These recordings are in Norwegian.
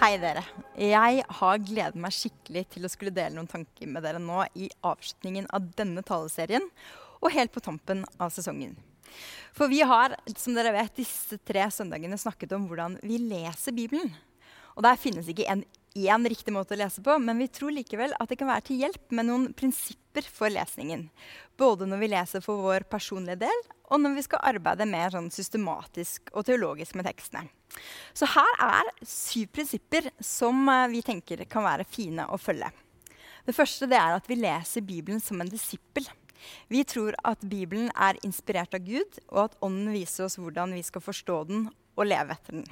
Hei, dere. Jeg har gledet meg skikkelig til å skulle dele noen tanker med dere nå i avslutningen av denne taleserien og helt på tampen av sesongen. For vi har som dere vet, disse tre søndagene snakket om hvordan vi leser Bibelen. Og Der finnes ikke en én riktig måte å lese på, men vi tror likevel at det kan være til hjelp med noen prinsipper for lesningen. Både når vi leser for vår personlige del, og når vi skal arbeide mer sånn systematisk og teologisk med tekstene. Så her er syv prinsipper som eh, vi tenker kan være fine å følge. Det første det er at vi leser Bibelen som en disippel. Vi tror at Bibelen er inspirert av Gud, og at Ånden viser oss hvordan vi skal forstå den og leve etter den.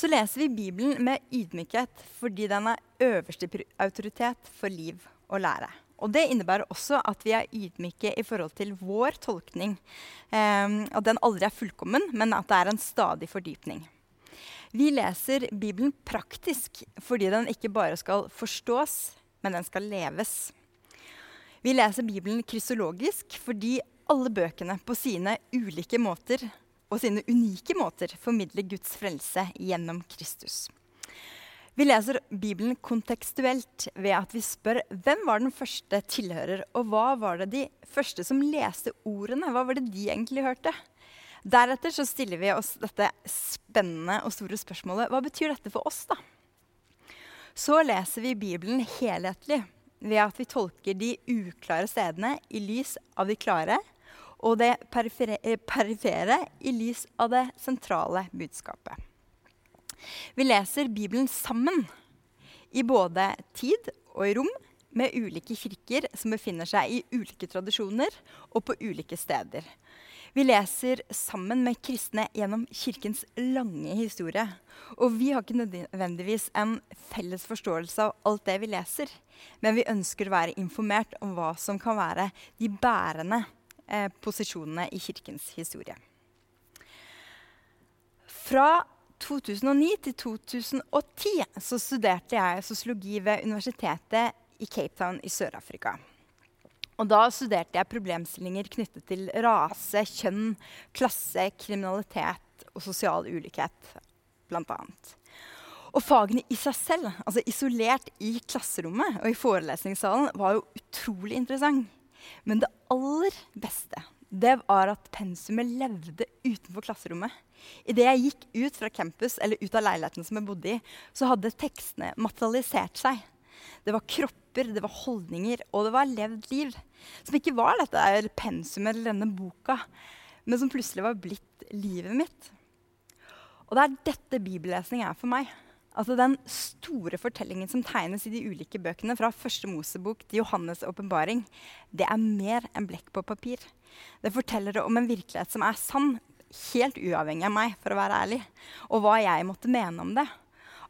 Så leser vi Bibelen med ydmykhet fordi den er øverste autoritet for liv og lære. Og Det innebærer også at vi er ydmyke i forhold til vår tolkning. Eh, at den aldri er fullkommen, men at det er en stadig fordypning. Vi leser Bibelen praktisk fordi den ikke bare skal forstås, men den skal leves. Vi leser Bibelen krysologisk fordi alle bøkene på sine ulike måter og sine unike måter formidler Guds frelse gjennom Kristus. Vi leser Bibelen kontekstuelt ved at vi spør hvem var den første tilhører, og hva var det de første som leste ordene? Hva var det de egentlig hørte? Deretter så stiller vi oss dette spennende og store spørsmålet hva betyr dette for oss, da? Så leser vi Bibelen helhetlig ved at vi tolker de uklare stedene i lys av de klare, og det perifere, perifere i lys av det sentrale budskapet. Vi leser Bibelen sammen, i både tid og i rom, med ulike kirker som befinner seg i ulike tradisjoner og på ulike steder. Vi leser sammen med kristne gjennom kirkens lange historie. Og vi har ikke nødvendigvis en felles forståelse av alt det vi leser, men vi ønsker å være informert om hva som kan være de bærende eh, posisjonene i kirkens historie. Fra 2009 til 2010 så studerte jeg sosiologi ved universitetet i Cape Town i Sør-Afrika. Og da studerte jeg problemstillinger knyttet til rase, kjønn, klasse, kriminalitet og sosial ulikhet, bl.a. Og fagene i seg selv, altså isolert i klasserommet og i forelesningssalen, var jo utrolig interessant. Men det aller beste det var at pensumet levde utenfor klasserommet. Idet jeg gikk ut fra campus eller ut av leiligheten som jeg bodde i, så hadde tekstene materialisert seg. Det var kropper, det var holdninger, og det var levd liv. Som ikke var dette pensumet eller denne boka, men som plutselig var blitt livet mitt. Og det er dette bibellesning er for meg. Altså Den store fortellingen som tegnes i de ulike bøkene, fra første Mosebok til Johannes' åpenbaring, det er mer enn blekk på papir. Det forteller om en virkelighet som er sann, helt uavhengig av meg, for å være ærlig, og hva jeg måtte mene om det.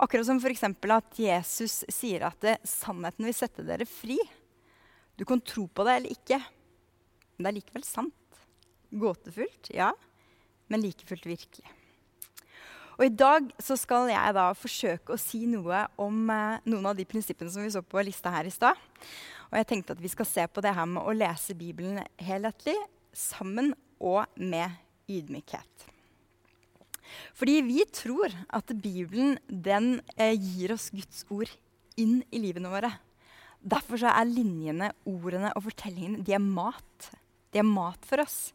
Akkurat som f.eks. at Jesus sier at det, sannheten vil sette dere fri. Du kan tro på det eller ikke, men det er likevel sant. Gåtefullt, ja, men like fullt virkelig. Og I dag så skal jeg da forsøke å si noe om eh, noen av de prinsippene som vi så på lista her i stad. Og jeg tenkte at vi skal se på det her med å lese Bibelen helhetlig, sammen og med ydmykhet. Fordi vi tror at Bibelen den eh, gir oss Guds ord inn i livene våre. Derfor er linjene, ordene og fortellingene de er mat. De er mat for oss.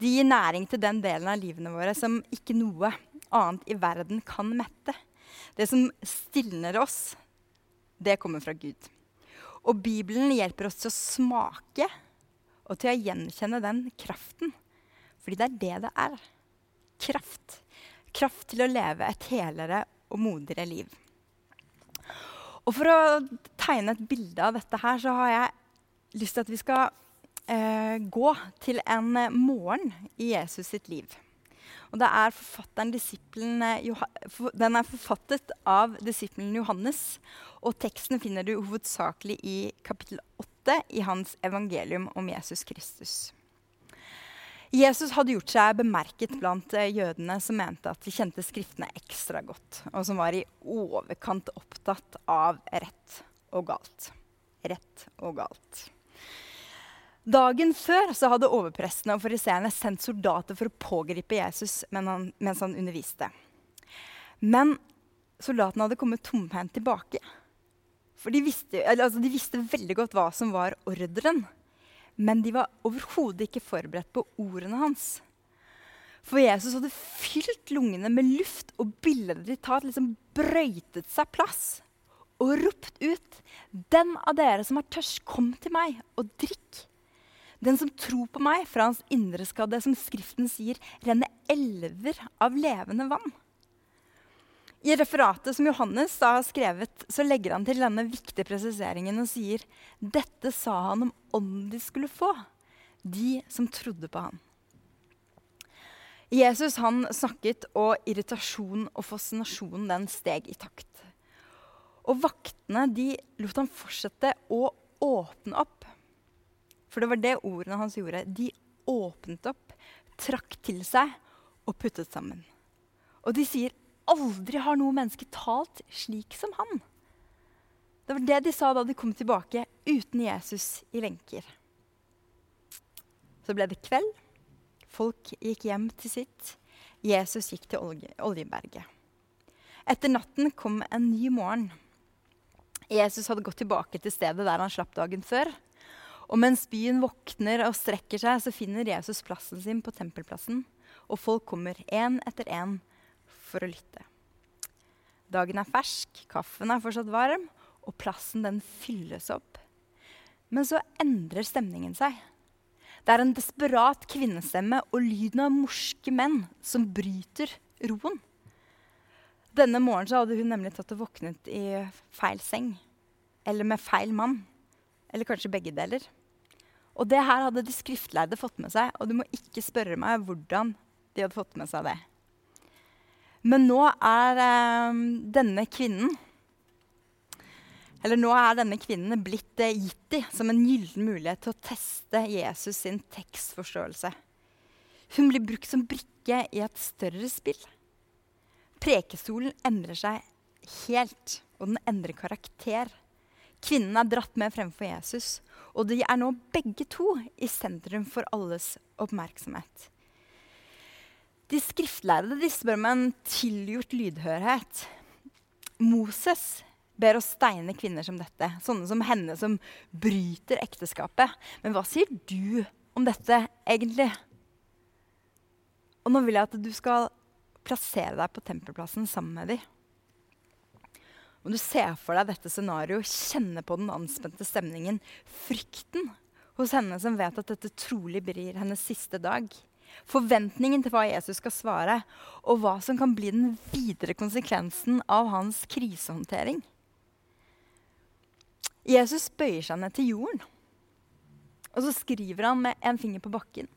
De gir næring til den delen av livene våre som ikke noe annet i verden kan mette. Det som stilner oss, det kommer fra Gud. Og Bibelen hjelper oss til å smake og til å gjenkjenne den kraften fordi det er det det er. Kraft. Kraft til å leve et helere og modigere liv. Og For å tegne et bilde av dette her, så har jeg lyst til at vi skal eh, gå til en morgen i Jesus sitt liv. Og det er eh, Den er forfattet av disippelen Johannes. Og teksten finner du hovedsakelig i kapittel 8 i hans evangelium om Jesus Kristus. Jesus hadde gjort seg bemerket blant eh, jødene som mente at de kjente Skriftene ekstra godt, og som var i overkant opptatt av rett og galt. Rett og galt. Dagen før så hadde overprestene og fariseerne sendt soldater for å pågripe Jesus mens han, mens han underviste. Men soldatene hadde kommet tomhendt tilbake. For de visste, altså de visste, veldig godt hva som var ordren. Men de var overhodet ikke forberedt på ordene hans. For Jesus hadde fylt lungene med luft, og bildet de tatt liksom brøytet seg plass. Og ropt ut, 'Den av dere som er tørst, kom til meg og drikk.' Den som tror på meg, fra hans indre skal det, som Skriften sier, renne elver av levende vann. I referatet som Johannes har skrevet, så legger han til denne viktige presiseringen og sier dette sa han om ånden de skulle få, de som trodde på han. Jesus han snakket, og irritasjon og fascinasjon den steg i takt. Og vaktene de lot han fortsette å åpne opp. For det var det ordene hans gjorde. De åpnet opp, trakk til seg og puttet sammen. Og de sier Aldri har noe menneske talt slik som han. Det var det de sa da de kom tilbake uten Jesus i lenker. Så ble det kveld. Folk gikk hjem til sitt. Jesus gikk til olje, Oljeberget. Etter natten kom en ny morgen. Jesus hadde gått tilbake til stedet der han slapp dagen før. Og mens byen våkner og strekker seg, så finner Jesus plassen sin på tempelplassen. Og folk kommer én etter én for å lytte. Dagen er fersk, kaffen er fortsatt varm, og plassen den fylles opp. Men så endrer stemningen seg. Det er en desperat kvinnestemme og lyden av morske menn som bryter roen. Denne morgenen hadde hun nemlig tatt og våknet i feil seng. Eller med feil mann. Eller kanskje begge deler. Og det her hadde de skriftlærde fått med seg, og du må ikke spørre meg hvordan de hadde fått med seg det. Men nå er eh, denne kvinnen eller nå er denne kvinnen blitt eh, gitt i som en gyllen mulighet til å teste Jesus sin tekstforståelse. Hun blir brukt som brikke i et større spill. Prekestolen endrer seg helt, og den endrer karakter. Kvinnen er dratt med fremfor Jesus, og de er nå begge to i sentrum for alles oppmerksomhet. De skriftlærde de spør om en tilgjort lydhørhet. Moses ber oss steine kvinner som dette, sånne som henne som bryter ekteskapet. Men hva sier du om dette egentlig? Og nå vil jeg at du skal plassere deg på tempelplassen sammen med dem. Om du ser for deg dette scenarioet, kjenne på den anspente stemningen, frykten hos henne som vet at dette trolig blir hennes siste dag forventningen til hva Jesus skal svare, og hva som kan bli den videre konsekvensen av hans krisehåndtering. Jesus bøyer seg ned til jorden, og så skriver han med en finger på bakken.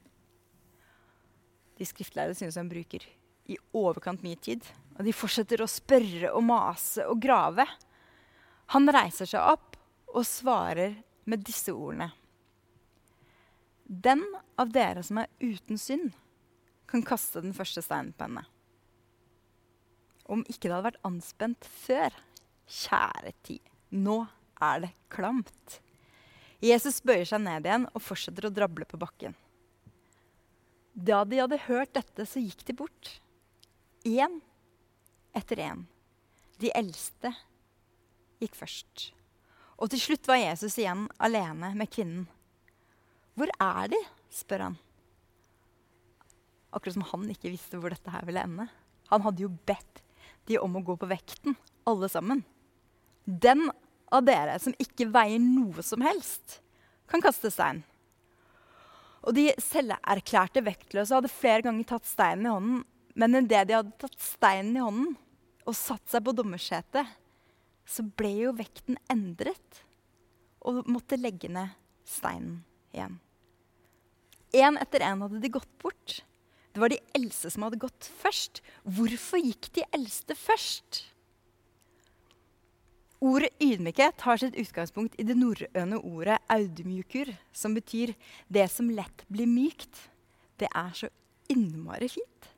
De skriftlærde synes han bruker i overkant mye tid. Og de fortsetter å spørre og mase og grave. Han reiser seg opp og svarer med disse ordene. Den av dere som er uten synd, kan kaste den første steinen på henne. Om ikke det hadde vært anspent før, kjære tid, nå er det klamt. Jesus bøyer seg ned igjen og fortsetter å drable på bakken. Da de hadde hørt dette, så gikk de bort. Én etter én. De eldste gikk først. Og til slutt var Jesus igjen alene med kvinnen. 'Hvor er de?' spør han. Akkurat som han ikke visste hvor dette her ville ende. Han hadde jo bedt de om å gå på vekten, alle sammen. Den av dere som ikke veier noe som helst, kan kaste stein. Og de selverklærte vektløse hadde flere ganger tatt steinen i hånden, men idet de hadde tatt steinen i hånden og satt seg på dommersetet, så ble jo vekten endret og måtte legge ned steinen igjen. Én etter én hadde de gått bort. Det var de eldste som hadde gått først. Hvorfor gikk de eldste først? Ordet ydmykhet har sitt utgangspunkt i det norrøne ordet audmjukur, som betyr 'det som lett blir mykt'. Det er så innmari fint.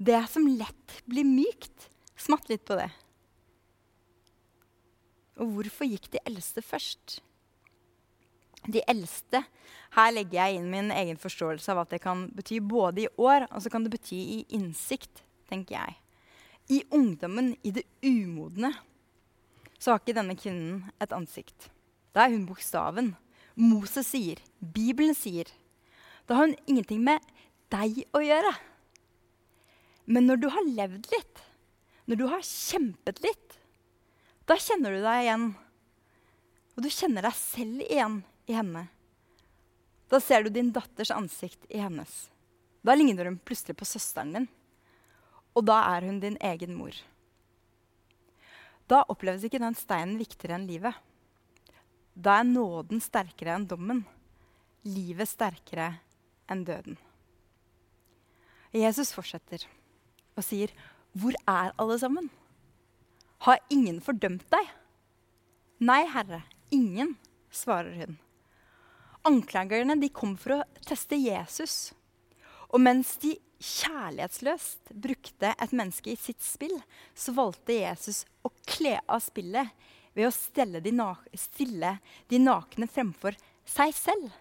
Det som lett blir mykt. Smatt litt på det. Og hvorfor gikk de eldste først? de eldste. Her legger jeg inn min egen forståelse av at det kan bety både i år og så kan det bety i innsikt, tenker jeg. I ungdommen, i det umodne, så har ikke denne kvinnen et ansikt. Da er hun bokstaven. Moses sier, Bibelen sier. Da har hun ingenting med deg å gjøre. Men når du har levd litt, når du har kjempet litt, da kjenner du deg igjen. Og du kjenner deg selv igjen i henne. Da ser du din datters ansikt i hennes. Da ligner hun plutselig på søsteren din. Og da er hun din egen mor. Da oppleves ikke den steinen viktigere enn livet. Da er nåden sterkere enn dommen. Livet sterkere enn døden. Jesus fortsetter og sier, 'Hvor er alle sammen?' Har ingen fordømt deg? Nei, Herre, ingen, svarer hun. Anklagerne de kom for å teste Jesus. Og mens de kjærlighetsløst brukte et menneske i sitt spill, så valgte Jesus å kle av spillet ved å stille de, stille de nakne fremfor seg selv.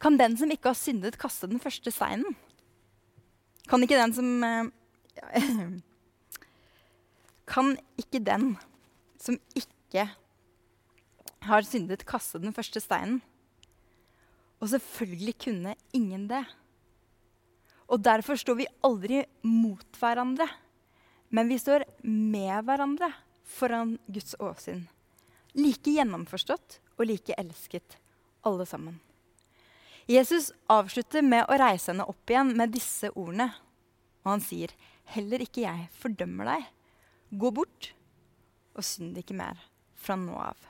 Kan den som ikke har syndet, kaste den første steinen? Kan ikke den som eh, Kan ikke den som ikke har syndet, kaste den første steinen? Og selvfølgelig kunne ingen det. Og derfor står vi aldri mot hverandre, men vi står med hverandre foran Guds åsyn. Like gjennomforstått og like elsket, alle sammen. Jesus avslutter med å reise henne opp igjen med disse ordene. Og han sier, 'Heller ikke jeg fordømmer deg. Gå bort og synd ikke mer fra nå av.'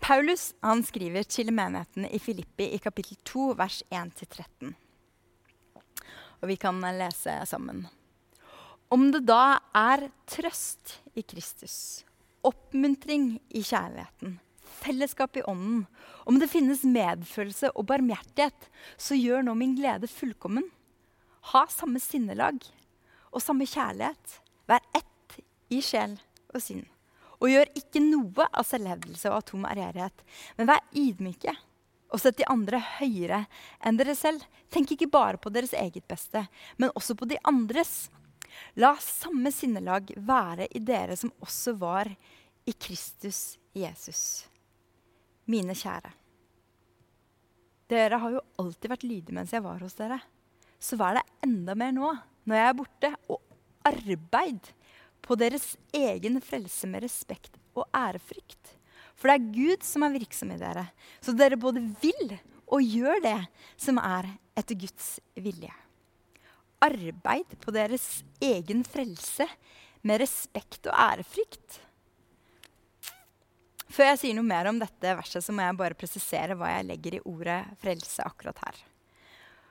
Paulus han skriver til menigheten i Filippi i kapittel 2, vers 1-13 og vi kan lese sammen. Om det da er trøst i Kristus, oppmuntring i kjærligheten, fellesskap i ånden, om det finnes medfølelse og barmhjertighet, så gjør nå min glede fullkommen. Ha samme sinnelag og samme kjærlighet. Vær ett i sjel og sinn. Og gjør ikke noe av selvhevdelse og atom ærgjerrighet, men vær ydmyke og sett de andre høyere enn dere selv. Tenk ikke bare på deres eget beste, men også på de andres. La samme sinnelag være i dere som også var i Kristus Jesus. Mine kjære. Dere har jo alltid vært lydige mens jeg var hos dere. Så vær det enda mer nå, når jeg er borte, og arbeid på deres egen frelse med respekt og ærefrykt. For det er Gud som er virksom i dere. Så dere både vil og gjør det som er etter Guds vilje. Arbeid på deres egen frelse med respekt og ærefrykt. Før jeg sier noe mer om dette verset, så må jeg bare presisere hva jeg legger i ordet frelse akkurat her.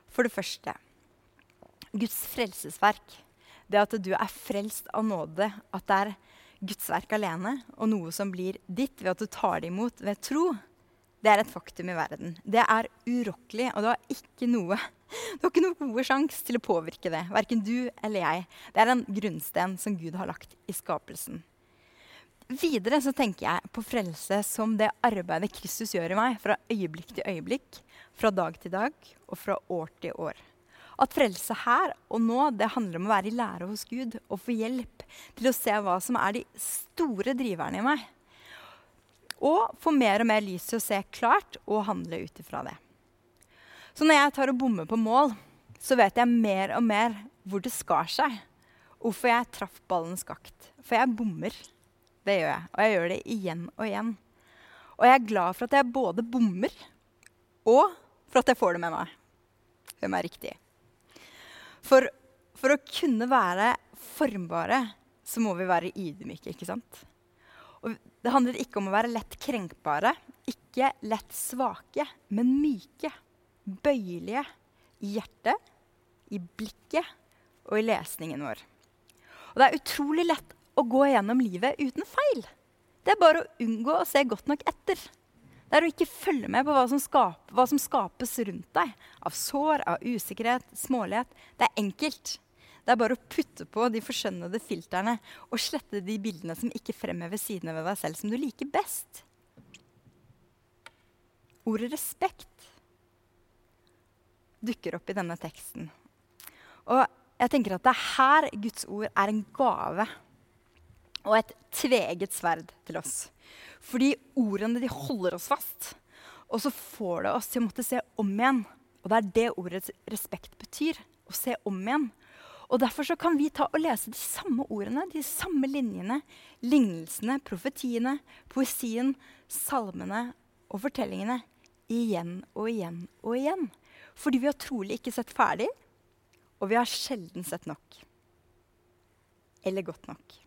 For det første Guds frelsesverk. Det at du er frelst av nåde. At det er Guds verk alene og noe som blir ditt ved at du tar det imot ved tro, det er et faktum i verden. Det er urokkelig, og du har ikke noe du har ikke noen gode sjanse til å påvirke det. Verken du eller jeg. Det er en grunnsten som Gud har lagt i skapelsen. Videre så tenker jeg på frelse som det arbeidet Kristus gjør i meg fra øyeblikk til øyeblikk, fra dag til dag og fra år til år. At frelse her og nå det handler om å være i lære hos Gud og få hjelp til å se hva som er de store driverne i meg. Og få mer og mer lys til å se klart og handle ut ifra det. Så når jeg tar og bommer på mål, så vet jeg mer og mer hvor det skar seg. Hvorfor jeg traff ballen skakt. For jeg bommer. Det gjør jeg. Og jeg gjør det igjen og igjen. Og jeg er glad for at jeg både bommer, og for at jeg får det med meg. Hør meg riktig. For, for å kunne være formbare så må vi være ydmyke, ikke sant? Og det handler ikke om å være lett krenkbare, ikke lett svake, men myke. Bøyelige i hjertet, i blikket og i lesningen vår. Og det er utrolig lett å gå gjennom livet uten feil. Det er bare å unngå å se godt nok etter. Det er å ikke følge med på hva som, skaper, hva som skapes rundt deg av sår, av usikkerhet, smålighet. Det er enkelt. Det er bare å putte på de forskjønnede filterne og slette de bildene som ikke fremhever sidene ved deg selv som du liker best. Ordet respekt dukker opp i denne teksten. Og jeg tenker at det er her Guds ord er en gave og et tveget sverd til oss. Fordi ordene de holder oss fast. Og så får det oss til å måtte se om igjen. Og det er det ordets respekt betyr. Å se om igjen. Og Derfor så kan vi ta og lese de samme ordene, de samme linjene, lignelsene, profetiene, poesien, salmene og fortellingene igjen og igjen og igjen. Fordi vi har trolig ikke sett ferdig, og vi har sjelden sett nok. Eller godt nok.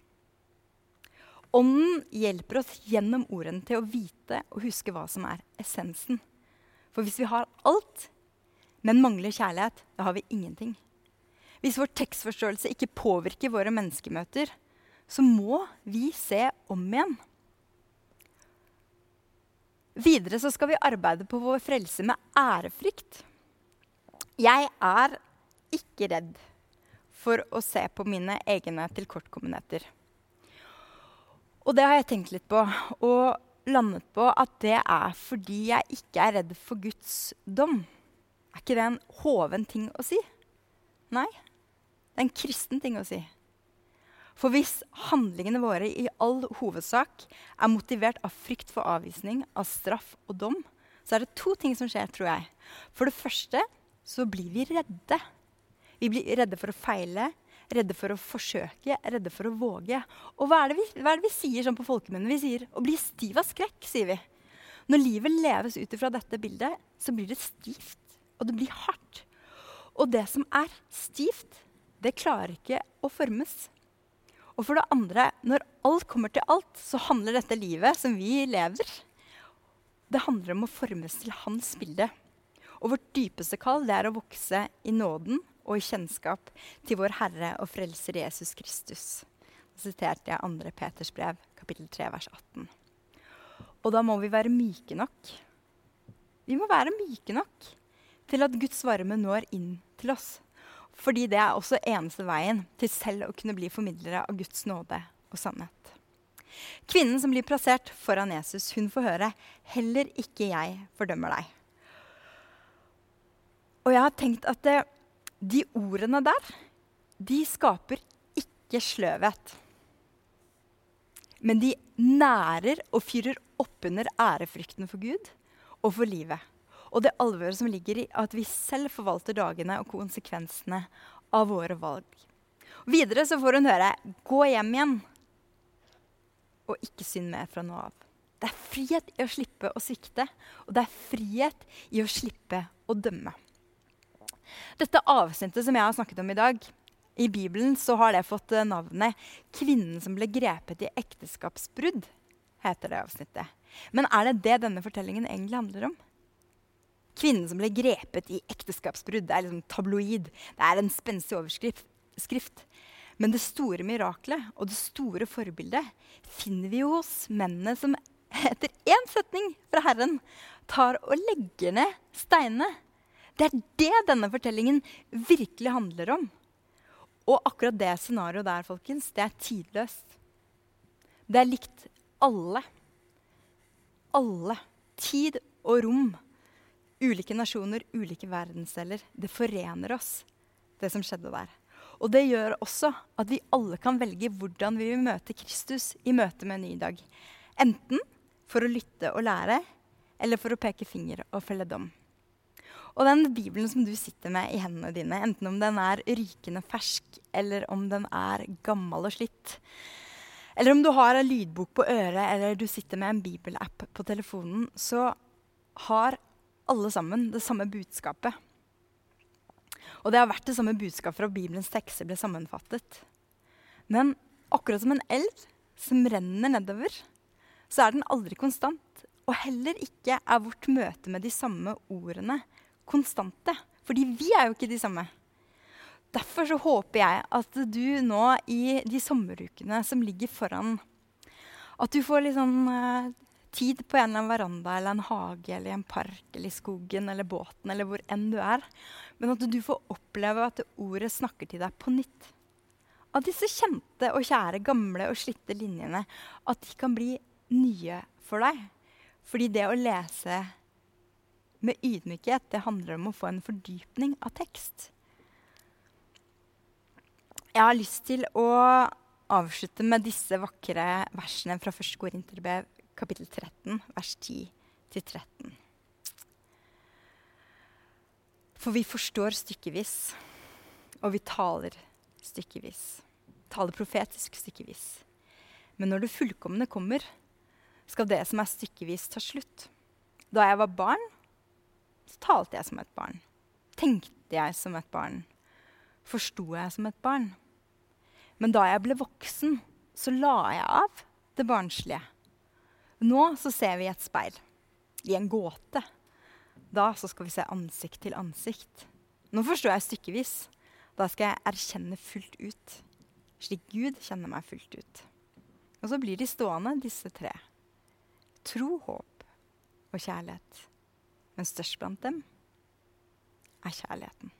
Ånden hjelper oss gjennom ordene til å vite og huske hva som er essensen. For hvis vi har alt, men mangler kjærlighet, da har vi ingenting. Hvis vår tekstforståelse ikke påvirker våre menneskemøter, så må vi se om igjen. Videre så skal vi arbeide på vår frelse med ærefrykt. Jeg er ikke redd for å se på mine egne tilkortkommenheter. Og det har jeg tenkt litt på og landet på at det er fordi jeg ikke er redd for Guds dom. Er ikke det en hoven ting å si? Nei. Det er en kristen ting å si. For hvis handlingene våre i all hovedsak er motivert av frykt for avvisning, av straff og dom, så er det to ting som skjer, tror jeg. For det første så blir vi redde. Vi blir redde for å feile, redde for å forsøke, redde for å våge. Og hva er det vi, er det vi sier sånn på folkemunne? Vi sier å bli stiv av skrekk, sier vi. Når livet leves ut ifra dette bildet, så blir det stivt, og det blir hardt. Og det som er stivt, det klarer ikke å formes. Og for det andre, når alt kommer til alt, så handler dette livet som vi lever, det handler om å formes til hans bilde. Og vårt dypeste kall det er å vokse i nåden og i kjennskap til vår Herre og Frelser Jesus Kristus. Da siterte jeg 2. Peters brev, kapittel 3, vers 18. Og da må vi være myke nok. Vi må være myke nok til at Guds varme når inn til oss. Fordi det er også eneste veien til selv å kunne bli formidlere av Guds nåde og sannhet. Kvinnen som blir plassert foran Jesus, hun får høre 'Heller ikke jeg fordømmer deg'. Og jeg har tenkt at det, de ordene der, de skaper ikke sløvhet. Men de nærer og fyrer oppunder ærefrykten for Gud og for livet. Og det alvoret som ligger i at vi selv forvalter dagene og konsekvensene av våre valg. Videre så får hun høre 'gå hjem igjen' og ikke synd mer fra nå av. Det er frihet i å slippe å svikte, og det er frihet i å slippe å dømme. Dette avsnittet som jeg har snakket om i dag, i Bibelen så har det fått eh, navnet 'Kvinnen som ble grepet i ekteskapsbrudd'. heter det avsnittet. Men er det det denne fortellingen egentlig handler om? Kvinnen som ble grepet i ekteskapsbrudd. Det er liksom tabloid. Det er en spenstig overskrift. Men det store miraklet og det store forbildet finner vi jo hos mennene som etter én setning fra Herren tar og legger ned steinene det er det denne fortellingen virkelig handler om. Og akkurat det scenarioet der, folkens, det er tidløst. Det er likt alle. Alle. Tid og rom. Ulike nasjoner, ulike verdensdeler. Det forener oss, det som skjedde der. Og det gjør også at vi alle kan velge hvordan vi vil møte Kristus i møte med en ny dag. Enten for å lytte og lære, eller for å peke finger og felle dom. Og den Bibelen som du sitter med i hendene dine, enten om den er rykende fersk, eller om den er gammel og slitt, eller om du har en lydbok på øret, eller du sitter med en bibelapp på telefonen, så har alle sammen det samme budskapet. Og det har vært det samme budskapet fra Bibelens tekster ble sammenfattet. Men akkurat som en elv som renner nedover, så er den aldri konstant. Og heller ikke er vårt møte med de samme ordene konstante. Fordi vi er jo ikke de samme. Derfor så håper jeg at du nå i de sommerukene som ligger foran, at du får litt sånn uh, tid på en eller annen veranda eller en hage eller en park eller i skogen eller båten eller hvor enn du er. Men at du får oppleve at ordet snakker til deg på nytt. At disse kjente og kjære, gamle og slitte linjene at de kan bli nye for deg. Fordi det å lese med ydmykhet, det handler om å få en fordypning av tekst. Jeg har lyst til å avslutte med disse vakre versene fra 1. Korinterbrev, kapittel 13, vers 10-13. For vi forstår stykkevis, og vi taler stykkevis. Taler profetisk stykkevis. Men når det fullkomne kommer, skal det som er stykkevis, ta slutt. Da jeg var barn, så talte jeg som et barn. Tenkte jeg som et barn. Forsto jeg som et barn. Men da jeg ble voksen, så la jeg av det barnslige. Nå så ser vi et speil. I en gåte. Da så skal vi se ansikt til ansikt. Nå forstår jeg stykkevis. Da skal jeg erkjenne fullt ut, slik Gud kjenner meg fullt ut. Og så blir de stående, disse tre. Tro, håp og kjærlighet. Men størst blant dem er kjærligheten.